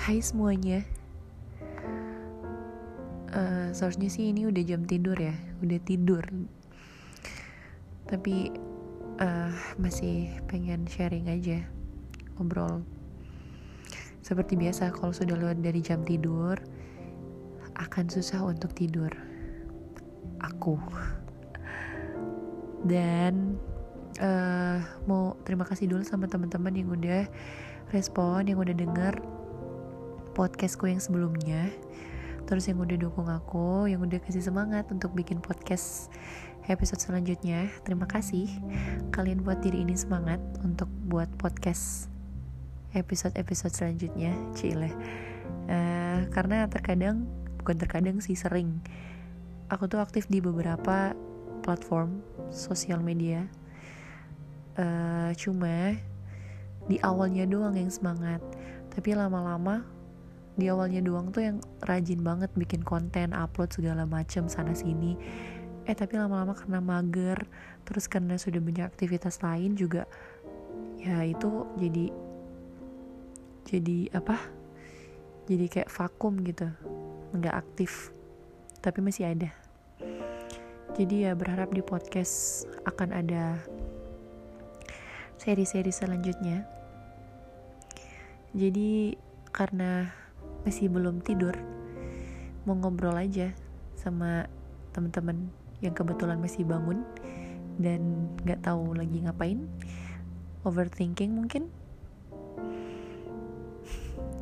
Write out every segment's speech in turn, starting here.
Hai semuanya. Uh, Seharusnya sih ini udah jam tidur ya Udah tidur. Tapi uh, Masih pengen sharing aja Ngobrol. Seperti biasa kalau sudah lewat dari jam tidur Akan susah untuk tidur. Aku. Dan uh, Mau terima kasih dulu sama teman-teman yang udah respon yang udah denger podcastku yang sebelumnya. Terus yang udah dukung aku yang udah kasih semangat untuk bikin podcast episode selanjutnya. Terima kasih kalian buat diri ini semangat untuk buat podcast episode-episode selanjutnya cile. Uh, karena terkadang bukan terkadang sih sering. Aku tuh aktif di beberapa platform sosial media. Uh, cuma di awalnya doang yang semangat. Tapi lama-lama di awalnya doang tuh yang rajin banget bikin konten upload segala macam sana sini. Eh tapi lama-lama karena mager terus karena sudah banyak aktivitas lain juga ya itu jadi jadi apa? Jadi kayak vakum gitu nggak aktif tapi masih ada. Jadi ya berharap di podcast akan ada seri-seri selanjutnya. Jadi karena masih belum tidur mau ngobrol aja sama teman-teman yang kebetulan masih bangun dan nggak tahu lagi ngapain overthinking mungkin.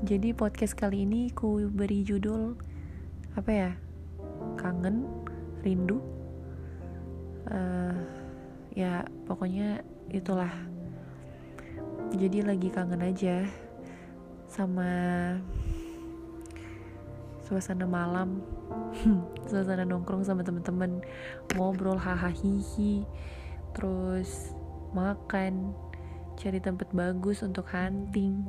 Jadi podcast kali ini ku beri judul apa ya kangen rindu. Uh, ya pokoknya itulah. Jadi lagi kangen aja sama suasana malam suasana nongkrong sama temen-temen ngobrol hahaha hihi terus makan cari tempat bagus untuk hunting.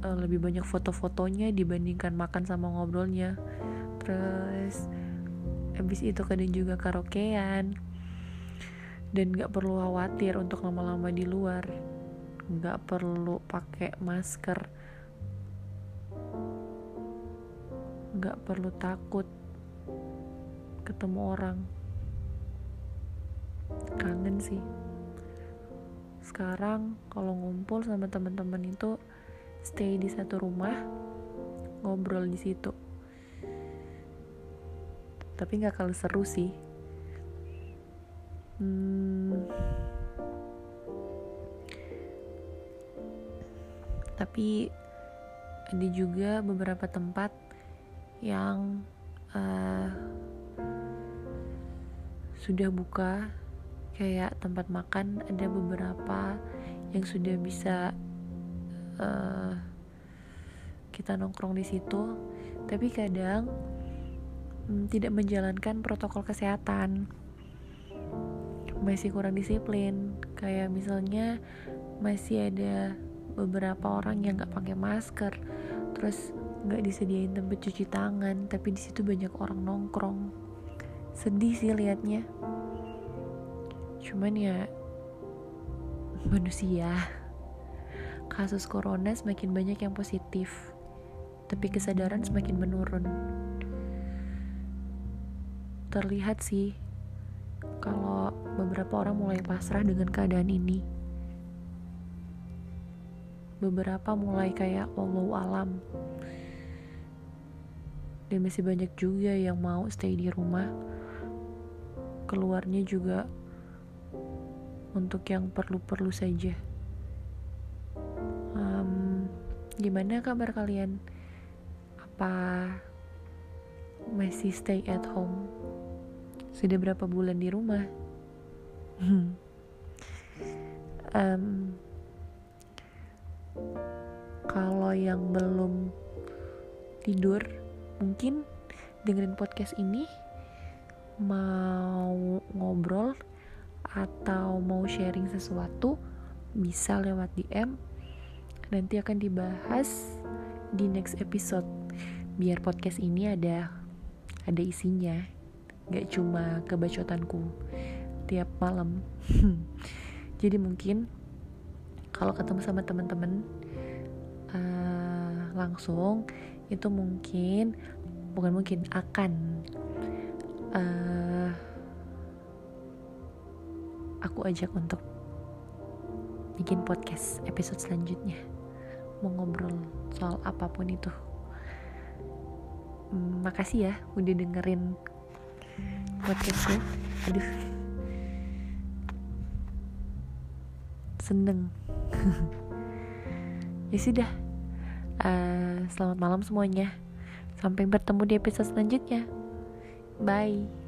Uh, lebih banyak foto-fotonya dibandingkan makan sama ngobrolnya. Terus habis itu kadang juga karaokean. Dan gak perlu khawatir untuk lama-lama di luar. Gak perlu pakai masker gak perlu takut ketemu orang. Kangen sih. Sekarang kalau ngumpul sama teman-teman itu stay di satu rumah ngobrol di situ. Tapi nggak kalah seru sih. Hmm, tapi ada juga beberapa tempat yang uh, sudah buka kayak tempat makan ada beberapa yang sudah bisa uh, kita nongkrong di situ. Tapi kadang um, tidak menjalankan protokol kesehatan. Masih kurang disiplin. Kayak misalnya masih ada beberapa orang yang nggak pakai masker. Terus nggak disediain tempat cuci tangan tapi di situ banyak orang nongkrong. Sedih sih liatnya. Cuman ya manusia. Kasus corona semakin banyak yang positif tapi kesadaran semakin menurun. Terlihat sih kalau beberapa orang mulai pasrah dengan keadaan ini. Beberapa mulai kayak Allah alam dan masih banyak juga yang mau stay di rumah. Keluarnya juga untuk yang perlu-perlu saja. Um, gimana kabar kalian? Apa masih stay at home? Sudah berapa bulan di rumah? Um, kalau yang belum tidur mungkin dengerin podcast ini mau ngobrol atau mau sharing sesuatu bisa lewat DM nanti akan dibahas di next episode. Biar podcast ini ada ada isinya. Gak cuma kebacotanku tiap malam. Jadi mungkin kalau ketemu sama teman-teman uh, langsung itu mungkin bukan mungkin akan uh, aku ajak untuk bikin podcast episode selanjutnya. Mau ngobrol soal apa pun itu. Hmm, makasih ya udah dengerin podcastnya. Aduh. Seneng. Ya sudah uh, selamat malam semuanya. Sampai bertemu di episode selanjutnya. Bye